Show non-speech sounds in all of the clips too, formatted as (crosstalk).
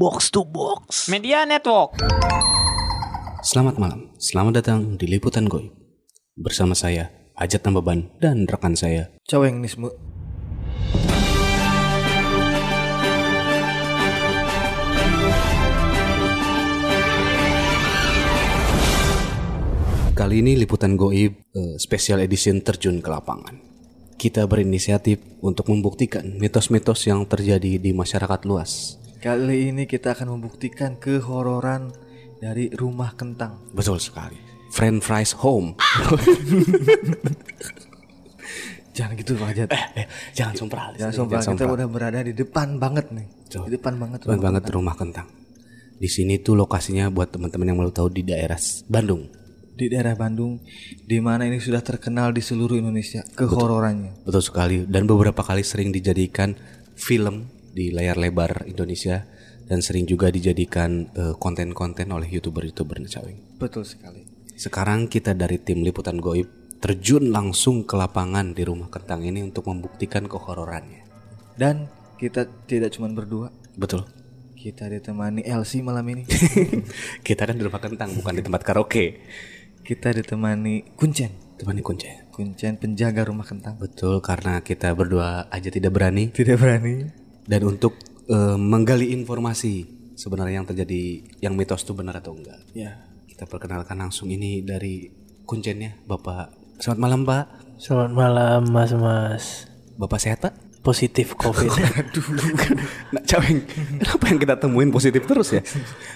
Box to Box. Media Network. Selamat malam, selamat datang di Liputan Goib. Bersama saya, Ajat Nambaban dan rekan saya. Caweng Nismu. Kali ini Liputan Goib eh, Special Edition terjun ke lapangan. Kita berinisiatif untuk membuktikan mitos-mitos yang terjadi di masyarakat luas. Kali ini kita akan membuktikan kehororan dari rumah kentang. Betul sekali. Friend Fries Home. (laughs) Jangan gitu Pak Ajat. Eh, jangan sumpah. Jangan sumpah kita udah berada di depan banget nih. Di depan banget. Keren banget rumah kentang. Di sini tuh lokasinya buat teman-teman yang mau tahu di daerah Bandung. Di daerah Bandung, di mana ini sudah terkenal di seluruh Indonesia kehororannya. Betul sekali dan beberapa kali sering dijadikan film di layar lebar Indonesia dan sering juga dijadikan eh, konten-konten oleh youtuber-youtuber Caweng. Betul sekali. Sekarang kita dari tim liputan goib terjun langsung ke lapangan di rumah kentang ini untuk membuktikan kehororannya. Dan kita tidak cuma berdua, Betul. kita ditemani Elsie malam ini. (laughs) kita kan di rumah kentang bukan di tempat karaoke. kita ditemani Kuncen. Temani kunci. Kuncen penjaga rumah kentang. Betul karena kita berdua aja tidak berani Tidak berani. Dan untuk eh, menggali informasi sebenarnya yang terjadi yang mitos itu benar atau enggak. Ya. Kita perkenalkan langsung ini dari kuncennya Bapak. Selamat malam Pak. Selamat malam mas-mas Bapak sehat Pak? Positif covid (laughs) Nah, caweng, kenapa yang kita temuin positif terus ya?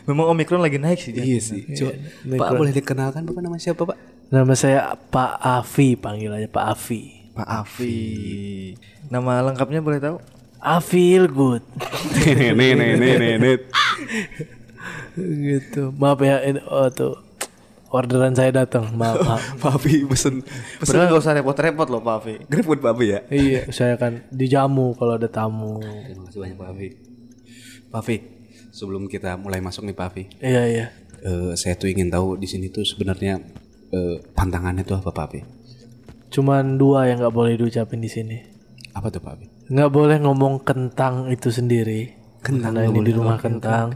Memang Omikron lagi naik sih. Iya sih. Coba, Pak boleh dikenalkan Bapak nama siapa Pak? Nama saya Pak Afi Panggil aja Pak Afi Pak Afi. Nama lengkapnya boleh tahu? I feel good nih nih nih nih nih. Gitu Maaf ya ini, oh, tuh Orderan saya datang Maaf, maaf. (laughs) Pak Afi pesen Padahal nggak usah repot-repot loh Pak Afi. Grab buat Pak Afi ya. Iya saya kan dijamu kalau ada tamu Terima kasih banyak. Pak Afi, sebelum kita mulai masuk nih Pak Afi, Iya iya eh, saya tuh ingin tahu di sini tuh sebenarnya eh, pantangannya tuh apa Pak Afi? Cuman dua yang nggak boleh diucapin di sini Apa tuh Pak Afi? Nggak boleh ngomong kentang itu sendiri. Kentang karena nggak ini di rumah kentang.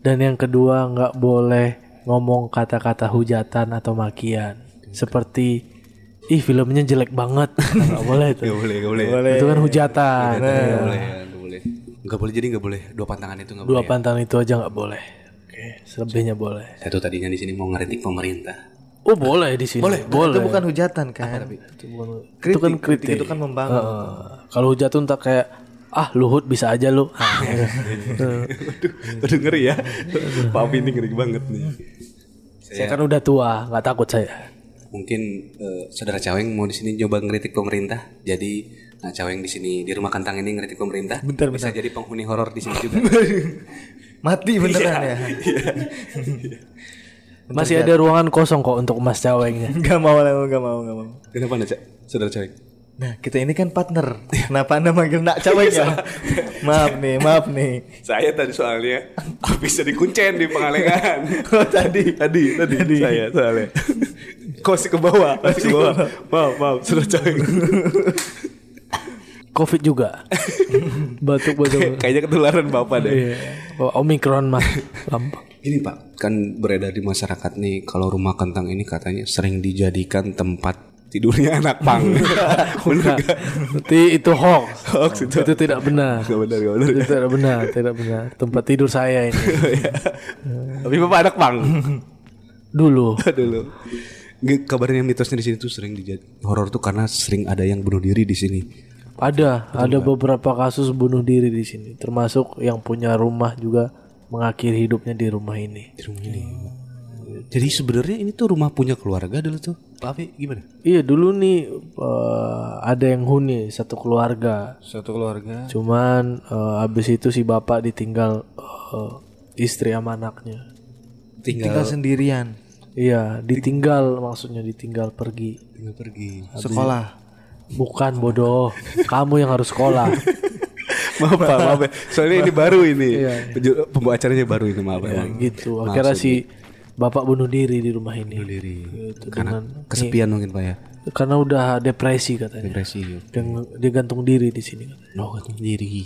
dan yang kedua nggak boleh ngomong kata-kata hujatan atau makian. Seperti ih filmnya jelek banget. (laughs) Nggak boleh itu. Gak boleh, gak boleh. itu kan hujatan. Gak boleh, gak boleh. Gak boleh. Jadi gak boleh. Dua pantangan itu gak dua boleh. pantangan itu aja nggak boleh. Oke selebihnya boleh. Saya tuh tadinya di sini mau ngeritik pemerintah. Oh boleh di sini boleh boleh Itu bukan hujatan kan? itu, bukan- itu Kritik, kan kritik kritik itu kan membangun. Heeh. kalau hujatan tak kayak ah luhut bisa aja lu Ah. (laughs) Aduh, aduh ngeri ya. (laughs) Pak ini ngeri banget nih. saya kan udah tua nggak takut saya Mungkin eh, saudara Caweng mau di sini coba ngeritik pemerintah. Jadi nah Caweng di sini di rumah kantang ini ngeritik pemerintah. Bentar, Bisa jadi penghuni horor di sini juga. (laughs) Mati beneran ya? Masih ada ruangan kosong kok untuk Mas Cawengnya (laughs) Gak mau lah, gak mau, gak mau. Kenapa nih, Cak? Saudara Caweng? Nah kita ini kan partner. Kenapa anda manggil nak cewek ya? (laughs) maaf nih, maaf nih. Saya tadi soalnya (laughs) bisa dikuncen di pengalengan. Oh tadi. tadi, tadi, saya soalnya. Kos ke bawah, kos ke bawah. Maaf, maaf, saudara Caweng. Covid juga batuk batuk Kayaknya ketularan Bapak deh. Iya. Oh, Omikron mah gampang Ini Pak, kan beredar di masyarakat nih kalau rumah kentang ini katanya sering dijadikan tempat tidurnya anak pang. (laughs) Bener (laughs) gak? Berarti itu hoax Hoax itu. itu tidak benar Gak benar, gak benar. itu tidak benar tidak benar tempat tidur saya ini (laughs) Tapi Bapak anak pang. dulu Dulu. Kabarnya mitosnya di sini tuh sering dijadi horor tuh karena sering ada yang bunuh diri di sini. ada ada beberapa kasus bunuh diri di sini termasuk yang punya rumah juga mengakhiri hidupnya di rumah ini Di rumah ini. Jadi sebenarnya ini tuh rumah punya keluarga dulu tuh. Pak Afi gimana? iya dulu nih eh, ada yang huni satu keluarga Satu keluarga. cuman eh, habis itu si bapak ditinggal eh, istri sama anaknya Tinggal sendirian. Iya, ditinggal maksudnya ditinggal pergi. tinggal pergi. Sekolah. Bukan bodoh, kamu yang harus sekolah. (laughs) maaf Pak, maaf ya. Soalnya ini baru ini. Iya. Pembawa acaranya baru ini maaf Ya, emang. gitu. Akhirnya si bapak bunuh diri di rumah ini. Bunuh diri. Gitu, Karena dengan- kesepian mungkin Pak ya. karena udah depresi katanya. Depresi. Dan dia gantung diri di sini. katanya. Oh, gantung diri.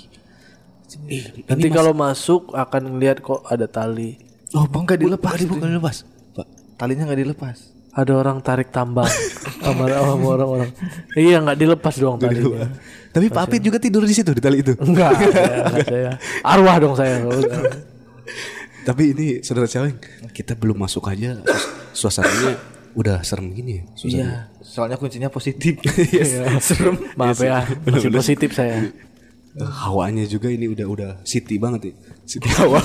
Nanti kalau masuk akan ngeliat kok ada tali. Oh, bang nggak dilepas. Bukan dilepas. Pak. Talinya nggak dilepas. Ada orang tarik tambang (laughs) sama sama orang-orang. Iya nggak dilepas doang talinya. Tapi Pak Apit juga tidur di situ di tali itu. Enggak, saya, enggak saya. Arwah dong saya. Tapi ini saudara cewek, kita belum masuk aja suas- suasananya udah serem gini ya. Iya. Soalnya kuncinya positif. (laughs) Serem. Maaf ya, masih positif saya. Eh, hawanya juga ini udah udah city banget ya. City (laughs) hawa.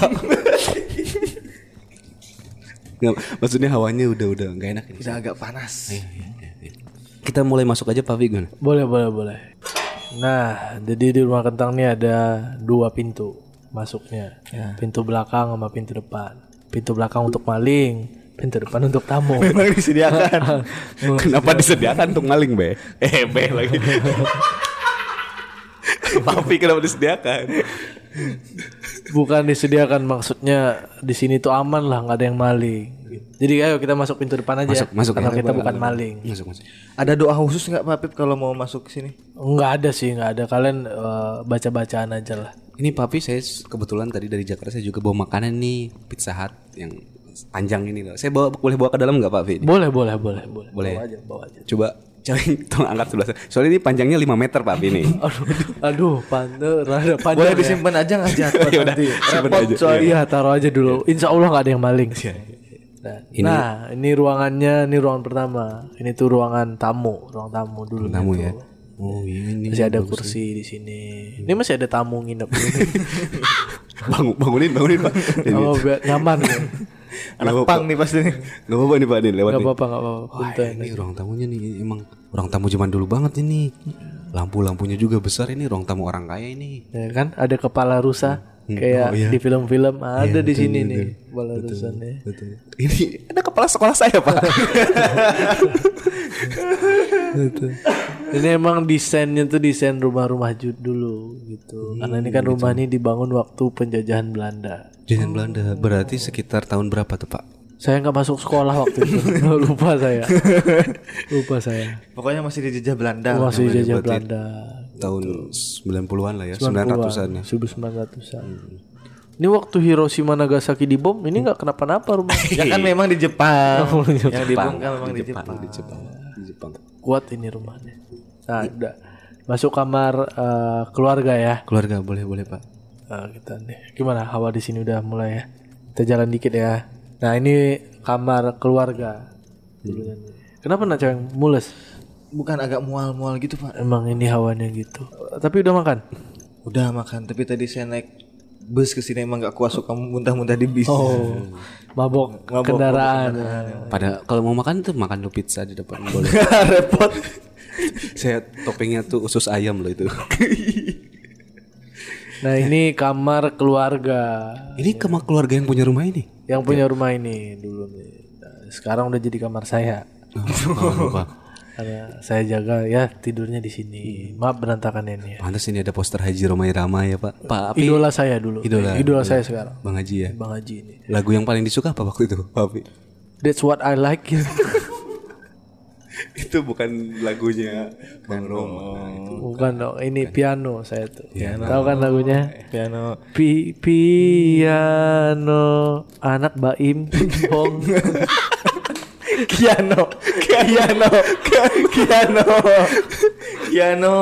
Nggak, maksudnya hawanya udah udah nggak enak ini. Udah agak panas. Kita mulai masuk aja Pak Vigon. Boleh, boleh, boleh. Nah, jadi di rumah kentang nih ada dua pintu masuknya. Pintu belakang sama pintu depan. Pintu belakang untuk maling, pintu depan untuk tamu. (laughs) Memang disediakan. Kenapa disediakan untuk maling be? Eh be lagi. (laughs) Papi kenapa disediakan? Bukan disediakan maksudnya di sini tuh aman lah, nggak ada yang maling. Jadi ayo kita masuk pintu depan aja. Masuk, masuk Karena ya. kita bukan maling. Masuk masuk. Ada doa khusus nggak Pak Pip kalau mau masuk ke sini? Nggak ada sih, nggak ada. Kalian eh, baca-bacaan aja lah. Ini papi saya kebetulan tadi dari Jakarta saya juga bawa makanan nih Pizza Hut yang panjang ini loh. Saya bawa boleh bawa ke dalam nggak Pak Pi? Boleh, boleh, boleh, boleh. Boleh. Bawa aja, bawa aja. Coba (laughs) cari tolong angkat sebelah. Soalnya ini panjangnya 5 meter Pak Pi nih. (laughs) Aduh, aduh, pantu, rada panjang. Boleh ya. disimpan aja nggak jatuh (laughs) Ya udah, nanti. simpen Repot aja. soalnya. Iya, taruh aja dulu. Insya Allah nggak ada yang maling. Nah, nah, ini ruangannya, ini ruangan pertama. Ini tuh ruangan tamu, ruang tamu dulu. Tamu gitu. ya. Oh ini Masih ada kursi di sini. Ini masih ada tamu nginep (laughs) bangun bangunin bangunin Pak. (laughs) Ini. Oh, biar nyaman ya. Anak pang nih pasti nih. Gak apa-apa nih Pak nih lewat Gak apa-apa, gak apa-apa. Wah, ini ruang tamunya nih emang ruang tamu zaman dulu banget ini. Lampu-lampunya juga besar ini ruang tamu orang kaya ini. Ya kan, ada kepala rusa kayak Oh, iya. di film-film ada di betul, sini betul. nih kepala rusanya. Betul. Ini ada kepala sekolah saya Pak. (laughs) Gitu. Ini emang desainnya tuh desain rumah-rumah jut dulu gitu. Karena ini kan rumah ini dibangun waktu penjajahan Belanda. Jangan Belanda. Berarti sekitar tahun berapa tuh Pak? Saya nggak masuk sekolah waktu itu. (laughs) (laughs) Lupa saya. Lupa saya. Pokoknya masih dijajah Belanda. Masih dijajah Belanda. Tahun 90-an lah ya, 900-an ya. 1900-an. Ini waktu Hiroshima Nagasaki dibom, ini nggak kenapa-napa rumah. (laughs) Ya kan memang di Jepang. (laughs) Oh, di Yang dibongkar memang di Di Jepang. Jepang, di Jepang, di Jepang. Kuat ini rumahnya. Nah, udah. Masuk kamar eh, keluarga ya. Keluarga boleh boleh Pak. Nah, kita nih. Gimana hawa di sini udah mulai ya? Kita jalan dikit ya. Nah, ini kamar keluarga. Nih. Kenapa nak cewek mules? Bukan agak mual-mual gitu Pak. Emang ini hawanya gitu. Tapi udah makan? Udah makan, tapi tadi saya naik bus ke sini emang gak kuat suka muntah-muntah di bis. Oh, mabok, kendaraan. Pada kalau mau makan tuh makan dulu pizza di depan boleh. (laughs) Repot. Saya toppingnya tuh usus ayam loh itu. (laughs) Nah, ini kamar keluarga ini kamar keluarga yang punya rumah ini. yang punya rumah ini dulu nih. Nah, sekarang udah jadi kamar saya. Oh. Karena saya jaga ya tidurnya di sini. Maaf berantakan ini ya. Pantas ini ada poster Haji Romai Rama ya Pak. Pak Api, Idola saya dulu. Idola. Idola saya sekarang. Bang Haji ya. Bang Haji ini. Lagu yang paling disuka apa waktu itu Pak Api? That's what I like. (laughs) itu bukan lagunya Bang Roma. Bukan dong, ini piano saya tuh. Tahu kan lagunya? Piano. Pi piano anak Baim Bong. (laughs) Piano. Piano. Piano. Piano.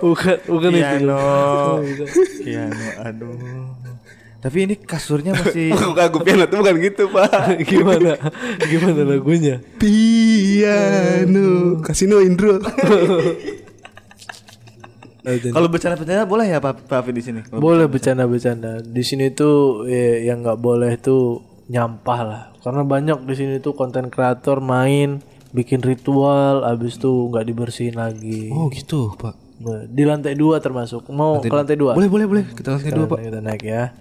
bukan, bukan itu. Piano. Oh, bukan. Piano. Aduh. Tapi ini kasurnya masih (laughs) Aku kagum piano tuh bukan gitu Pak. (laughs) Gimana? Gimana lagunya? Piano Kasino Indro. (laughs) Kalau bercanda-bercanda boleh ya Pak Pak Afi di sini? Boleh bercanda-bercanda. Di sini tuh eh, yang nggak boleh tuh nyampah lah. Karena banyak di sini tuh konten kreator main bikin ritual, abis tuh nggak dibersihin lagi. Oh gitu Pak. Nah, Di lantai dua termasuk. Mau ke lantai dua? Boleh boleh boleh. Kita lantai dua Pak. Kita naik ya.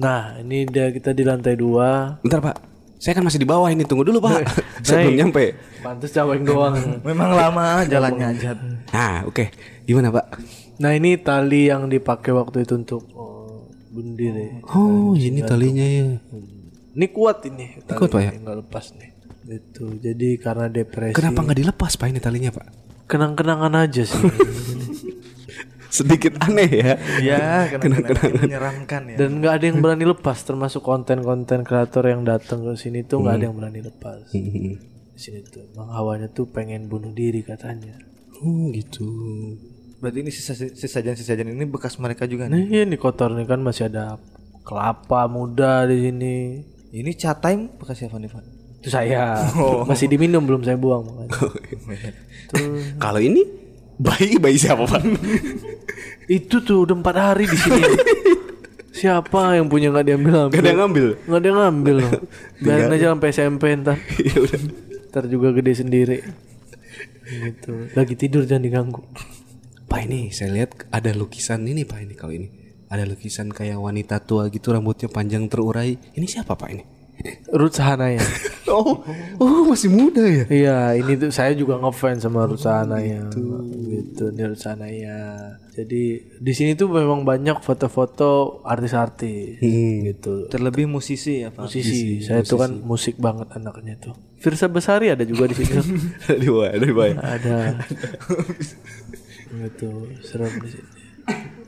Nah, ini dia kita di lantai dua. Bentar Pak. Saya kan masih di bawah ini. Tunggu dulu Pak. (laughs) Saya belum nyampe. Pantes caweng doang. (laughs) Memang lama jalannya aja. Nah oke. Gimana Pak? nah, ini tali yang dipakai waktu itu untuk oh, bunuh diri. Oh ini talinya ya. Ini kuat ini. Tali kuat, Pak, ya? Nggak lepas nih. Itu. Jadi karena depresi. Kenapa nggak dilepas Pak ini talinya Pak? Kenang-kenangan aja sih. (laughs) sedikit aneh ya. Iya, kenangan menyeramkan ya. Dan nggak ada yang berani lepas, termasuk konten-konten kreator yang datang ke sini tuh nggak ada yang berani lepas. Hmm. Di sini tuh, emang hawanya tuh pengen bunuh diri katanya. Oh gitu. Berarti ini sisa sesajen-sesajen ini bekas mereka juga nih. Nih ini kotor nih kan masih ada kelapa muda di sini. Ini chat time bekas siapa nih, Pak? Itu saya (laughs) masih diminum belum saya buang makanya. (laughs) Kalau ini bayi bayi siapa pak? (laughs) Itu tuh udah empat hari di sini. Siapa yang punya nggak diambil ambil? Gak ada yang ngambil. Nggak ada yang ngambil. Biarin aja sampai SMP ntar. ya udah. Ntar juga gede sendiri. Gitu. Lagi tidur jangan diganggu. Pak ini saya lihat ada lukisan ini pak ini kalau ini ada lukisan kayak wanita tua gitu rambutnya panjang terurai. Ini siapa pak ini? Ruth Sahanaya. (laughs) Oh, oh masih muda ya? Iya, ini tuh saya juga ngefans sama Ruth Sahanaya. Gitu, ini Ruth Sahanaya. Jadi di sini tuh memang banyak foto-foto artis-artis gitu. Terlebih musisi ya, Pak. Musisi. Saya tuh kan musik banget anaknya tuh. Firsa Besari ada juga di sini. Bawah, dari bawah. ada. (laughs) gitu, serem di sini.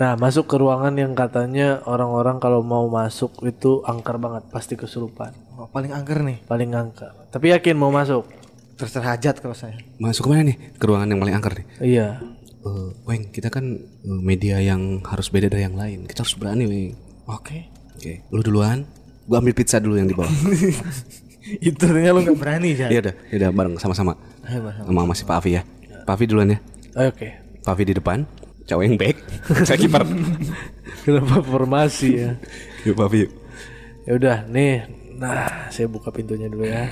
Nah, masuk ke ruangan yang katanya orang-orang kalau mau masuk itu angker banget, pasti kesurupan. Oh, paling angker nih. Paling angker. Tapi yakin mau masuk? Terserah hajat kalau saya. Masuk ke mana nih? Ke ruangan yang paling angker nih. Iya. Eh, Weng, kita kan eh, media yang harus beda dari yang lain. Kita harus berani, Weng. Oke. Oke, lu duluan. Gua ambil pizza dulu yang di bawah. (laughs) Itu ternyata lu gak berani, Jan. Iya udah, ya udah bareng sama-sama. Ayo, Pak. Sama masih Pak Afi ya. Pak Afi duluan ya. Oke. Pak Afi di depan, cowok yang back, saya kiper. Kenapa formasi ya? (laughs) Yuk yuk. Ya udah, nih. Nah, saya buka pintunya dulu ya.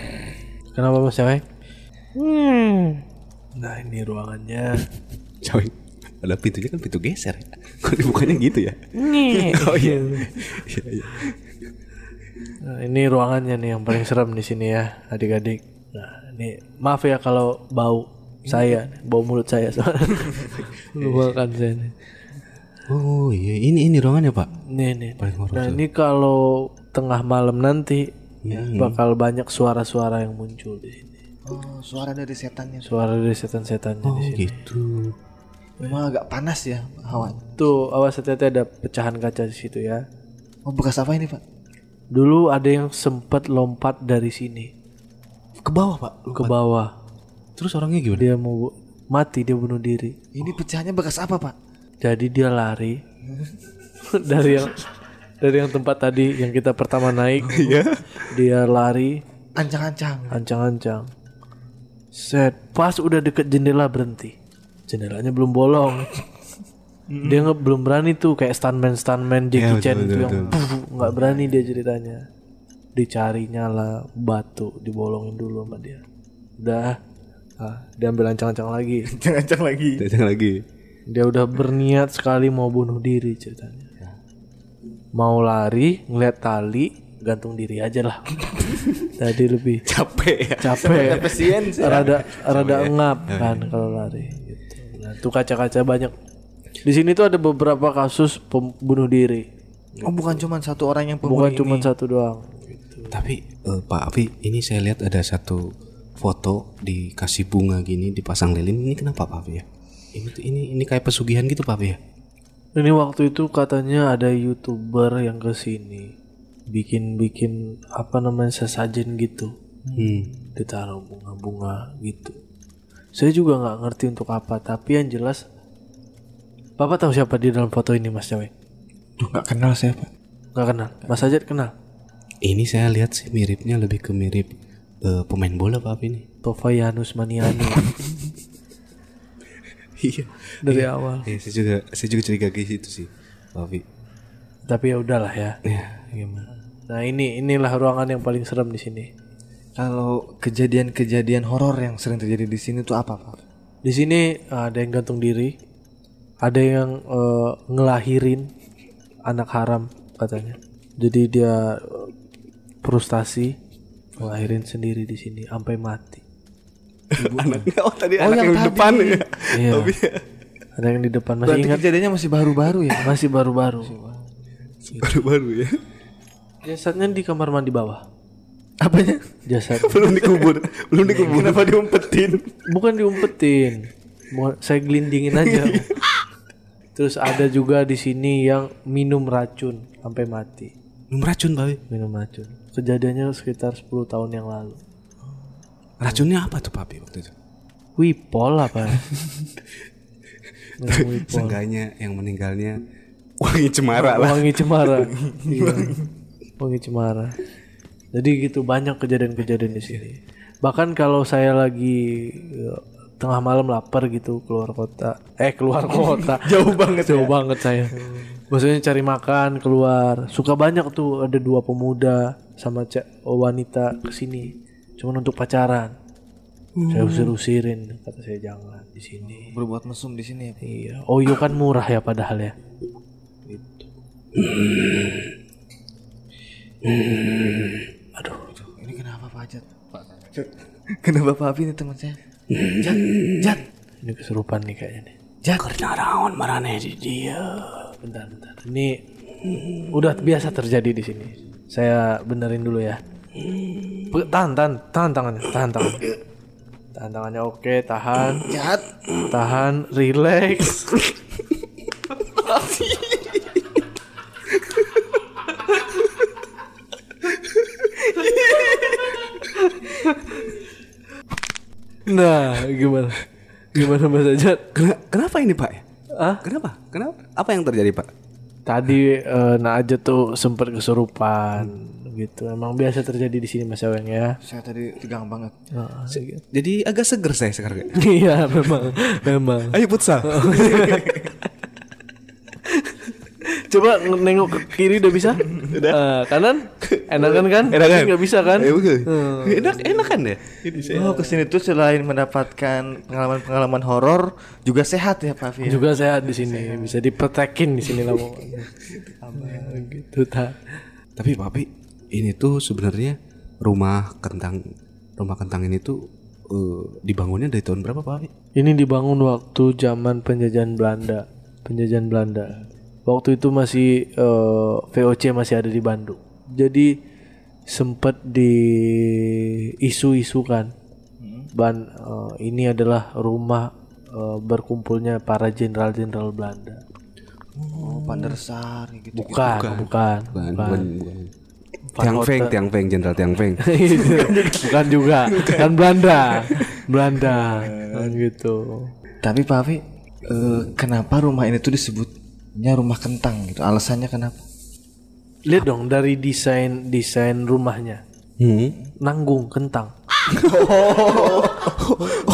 Kenapa Mas Cewek? Hmm. Nah, ini ruangannya. (laughs) Cowok ada pintunya kan pintu geser. ya. (laughs) Kok dibukanya gitu ya? oh iya. Iya, iya. Nah, ini ruangannya nih yang paling serem di sini ya, adik-adik. Nah, ini maaf ya kalau bau saya, bau mulut saya soalnya. Saya nih. Oh iya, ini ini ruangannya Pak. Nih, nih. Paling horor Nah, ini kalau tengah malam nanti ya, bakal banyak suara-suara yang muncul di sini. Oh, suara dari setannya. Suara dari setan-setannya Oh di sini. gitu. Memang agak panas ya hawa. Tuh, awas hati-hati ada pecahan kaca di situ ya. Oh, bekas apa ini, Pak? Dulu ada yang sempat lompat dari sini Ke bawah Pak. ke bawah. Terus orangnya gimana? Dia mau mati, dia bunuh diri. Ini pecahannya bekas apa, Pak? Jadi dia lari (laughs) dari yang dari yang tempat tadi yang kita pertama naik. Dia lari Ancang-ancang. ancang-ancang. Set, pas udah deket jendela berhenti. Jendelanya belum bolong. Dia nggak belum berani tuh kayak stuntman stuntman Jackie betul, Chan betul, tuh yang nggak berani dia ceritanya. Dicarinya lah batu dibolongin dulu sama dia. Udah, ah, diambil (laughs) ancang-ancang lagi. Ancang-ancang lagi. Datang lagi. Dia udah berniat sekali mau bunuh diri ceritanya. Mau lari, ngeliat tali, gantung diri aja lah. (laughs) Tadi lebih Capek ya. capek, Pasien sih. rada rada engap kan kalau lari. Gitu. Nah, tuh kaca-kaca banyak. Di sini tuh ada beberapa kasus pembunuh diri, Oh, bukan cuma satu orang yang bukan pembunuh cuma ini. satu doang. Tapi eh, Pak Afi, ini saya lihat ada satu foto dikasih bunga gini dipasang lilin. Ini kenapa Pak ya? Ini tuh ini ini kayak pesugihan gitu Pak ya? Ini waktu itu katanya ada youtuber yang ke sini bikin-bikin apa namanya sesajen gitu. Hmm. ditaruh bunga-bunga gitu. Saya juga nggak ngerti untuk apa, tapi yang jelas Bapak tahu siapa di dalam foto ini Mas Cewek? Duh, nggak kenal saya Pak. Nggak kenal. Mas Ajat kenal. Ini saya lihat sih miripnya lebih ke mirip eh, pemain bola Pak Afi ini. Tofayanus Maniani (laughs) Iya. dari awal. Eh, saya juga saya juga curiga ke situ sih, Afi. Tapi ya udahlah ya. Ya. Gimana? Nah ini inilah ruangan yang paling serem di sini. Kalau kejadian-kejadian horor yang sering terjadi di sini tuh apa, Pak? Di sini uh, ada yang gantung diri, ada yang uh, ngelahirin anak haram katanya. Jadi dia uh, frustasi ngelahirin sendiri di sini sampai mati. (laughs) Anaknya oh tadi Oh, anak yang yang, di tadi. depan ya. Iya. Oh, iya. Ada yang di depan masih Berarti ingat kejadiannya masih baru-baru ya? (laughs) masih baru-baru. Baru-baru ya. Jasadnya di kamar mandi bawah. Apanya? Jasad (laughs) belum dikubur, belum dikubur. Kenapa diumpetin? bukan diumpetin. Bukan- saya gelindingin aja. Terus ada juga di sini yang minum racun sampai mati. Minum racun Papi. Minum racun. Kejadiannya sekitar 10 tahun yang lalu. Racunnya apa tuh Papi waktu itu? Wipol apa? (laughs) Seenggaknya yang meninggalnya wangi cemara lah. Wangi cemara. (laughs) Iya. Wangi cemara. Jadi gitu banyak kejadian-kejadian di sini. Bahkan kalau saya lagi eh, tengah malam lapar gitu keluar kota, eh keluar (laughs) kota, jauh banget, jauh banget saya. Maksudnya cari makan keluar, suka banyak tuh ada dua pemuda sama cek wanita ke sini, cuman untuk pacaran. Saya usir-usirin, kata saya jangan di sini. Berbuat mesum di sini. Iya, Oyo kan murah ya padahal ya. Gitu. Aduh, Ini kenapa Pak Jat? Pak Jat. Kenapa Pak Abi ini teman saya? Jat, Jat. ini kesurupan nih kayaknya nih. Jat. Karena rawan marane di dia. Bentar, bentar. Ini udah biasa terjadi di sini. Saya benerin dulu ya. Tahan, tahan, tahan tangannya, tahan tangannya. Tahan tangannya, oke, tahan, Jat. tahan, relax. Nah, gimana? Gimana Mas Ajat? Kena- kenapa ini Pak? Ah? Kenapa? Kenapa? Apa yang terjadi Pak? Tadi eh, nah aja tuh sempet kesurupan gitu. Emang biasa terjadi di sini Mas Aweng ya. Saya tadi tegang banget. Gitu. Jadi agak seger saya sekarang. (laughs) Iya memang memang. Ayo futsal. (laughs) Coba nengok ke kiri udah bisa? Udah. kanan? Enakan kan? Enakan? Nggak bisa kan? Ayo, betul. Enak enak kan ya? Oh ke sini tuh selain mendapatkan pengalaman-pengalaman horor juga sehat ya Pak ya? Juga sehat di sini. Bisa dipetekin di sini lah gitu ta. Tapi Papi, ini tuh sebenarnya rumah kentang rumah kentang ini tuh eh, dibangunnya dari tahun berapa Papi? Ini dibangun waktu zaman penjajahan Belanda. Penjajahan Belanda. Waktu itu masih eh, VOC masih ada di Bandung. Jadi sempat di isu-isukan ban eh, ini adalah rumah eh, berkumpulnya para jenderal-jenderal Belanda. Oh Pandersar gitu. Bukan, bukan, Bukan, bukan. bukan, bukan. Tiang Feng, Tiang Feng, Jenderal Tiang Feng. (laughs) bukan juga, kan Belanda, Belanda, kan gitu. Tapi Pak eh, kenapa rumah ini tuh disebutnya rumah kentang gitu? Alasannya kenapa? Lihat dong dari desain desain rumahnya. Hmm. nanggung kentang.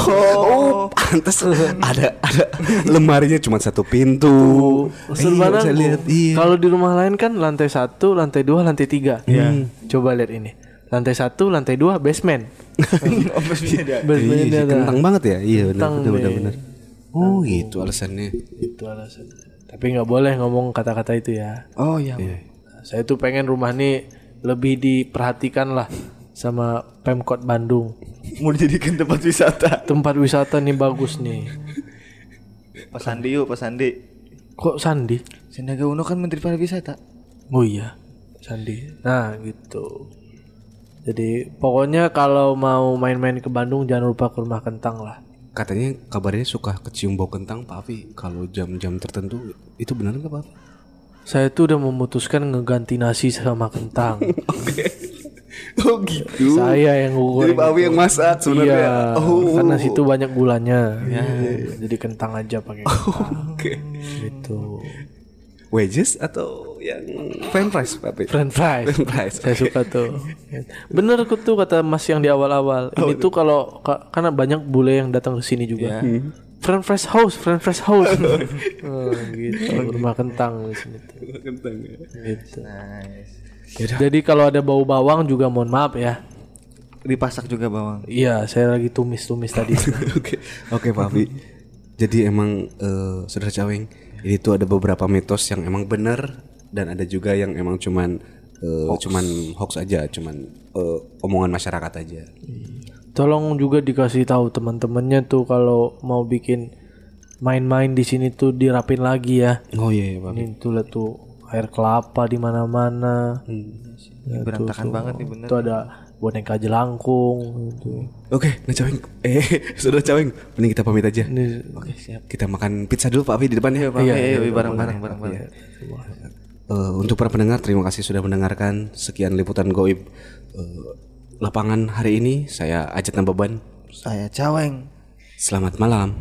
Oh, pantas ada ada lemarinya cuma satu pintu. Serba Iya, bisa nanggung. lihat, iya. Kalau di rumah lain kan lantai satu, lantai dua, lantai tiga. Iya. Coba lihat ini. Lantai satu, lantai dua, basement. (laughs) Oh, Basement Iya, kentang banget ya. Iya, benar benar benar. Oh, gitu alasannya. Itu alasan. Tapi nggak boleh ngomong kata-kata itu ya. Oh iya. Saya tuh pengen rumah ini lebih diperhatikan lah sama Pemkot Bandung. Mau dijadikan tempat wisata. Tempat wisata nih bagus nih. Pak Sandi yuk, Pak Sandi. Kok Sandi? Sandiaga Uno kan Menteri Pariwisata. Oh iya, Sandi. Nah gitu. Jadi pokoknya kalau mau main-main ke Bandung jangan lupa ke rumah kentang lah. Katanya kabarnya suka kecium bau kentang Pak Afi kalau jam-jam tertentu. Itu benar nggak Pak Afi? Saya tuh udah memutuskan ngeganti nasi sama kentang. (laughs) Oh gitu. Saya yang Jadi goreng. Pak Afi yang masak sebenarnya. Iya, Oh. karena situ banyak gulanya. Jadi kentang aja pakai (laughs) kentang. Oke. Gitu. Wedges atau yang french fries Pak Afi? French fries. French fries. Saya suka tuh. Bener tuh kata Mas yang di awal-awal. Oh, Ini tuh kalau ka- karena banyak bule yang datang ke sini juga. Iya. French fries house, French fries house. (laughs) oh, gitu. Rumah kentang di sini tuh. Kentang ya. Gitu. Nice. Jadi kalau ada bau bawang juga mohon maaf ya. Dipasak juga bawang. Iya, saya lagi tumis-tumis tadi. (laughs) Oke, oke Pak Afi. Jadi emang eh, saudara Caweng, ini tuh ada beberapa mitos yang emang benar dan ada juga yang emang cuman eh, cuman hoax aja, cuman eh, omongan masyarakat aja. Tolong juga dikasih tahu teman-temannya tuh kalau mau bikin main-main di sini tuh dirapin lagi ya. Oh iya, iya Pak. Ini tuh lihat tuh air kelapa di mana-mana. Ini berantakan banget nih bener. Itu ada boneka jelangkung gitu. Oke, nah Caweng. Eh, (laughs) sudah Caweng. Mending kita pamit aja. Oke, siap. Kita makan pizza dulu Pak Afi di depan ya. Iya, iya, iya, bareng-bareng bareng-bareng. Eh, untuk para pendengar, terima kasih sudah mendengarkan sekian liputan goib eh, lapangan hari ini. Saya Ajat Nababan. Saya Caweng. Selamat malam.